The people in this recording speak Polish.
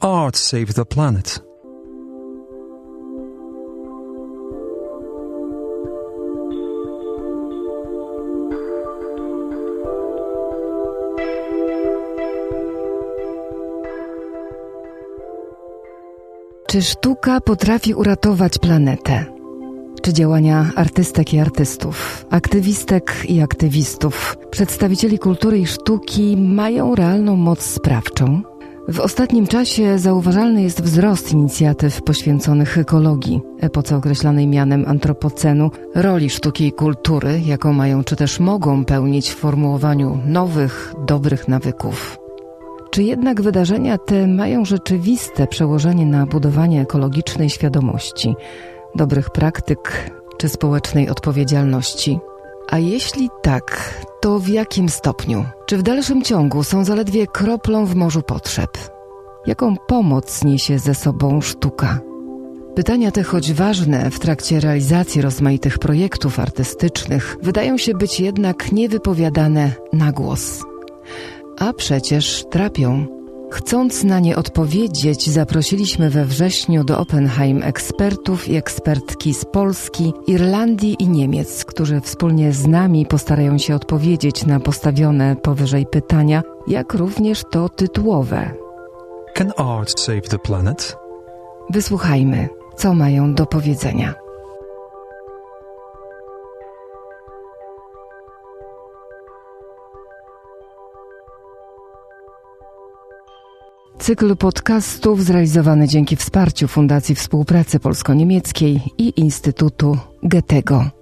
art save the planet? Czy sztuka potrafi uratować planetę? Czy działania artystek i artystów, aktywistek i aktywistów, przedstawicieli kultury i sztuki mają realną moc sprawczą? W ostatnim czasie zauważalny jest wzrost inicjatyw poświęconych ekologii, epoce określanej mianem antropocenu, roli sztuki i kultury, jaką mają czy też mogą pełnić w formułowaniu nowych, dobrych nawyków. Czy jednak wydarzenia te mają rzeczywiste przełożenie na budowanie ekologicznej świadomości, dobrych praktyk czy społecznej odpowiedzialności? A jeśli tak, to w jakim stopniu? Czy w dalszym ciągu są zaledwie kroplą w morzu potrzeb? Jaką pomoc niesie ze sobą sztuka? Pytania te, choć ważne w trakcie realizacji rozmaitych projektów artystycznych, wydają się być jednak niewypowiadane na głos a przecież trapią. Chcąc na nie odpowiedzieć, zaprosiliśmy we wrześniu do Oppenheim ekspertów i ekspertki z Polski, Irlandii i Niemiec, którzy wspólnie z nami postarają się odpowiedzieć na postawione powyżej pytania, jak również to tytułowe. Can art save the planet? Wysłuchajmy, co mają do powiedzenia. Cykl podcastów zrealizowany dzięki wsparciu Fundacji Współpracy Polsko-Niemieckiej i Instytutu Goethego.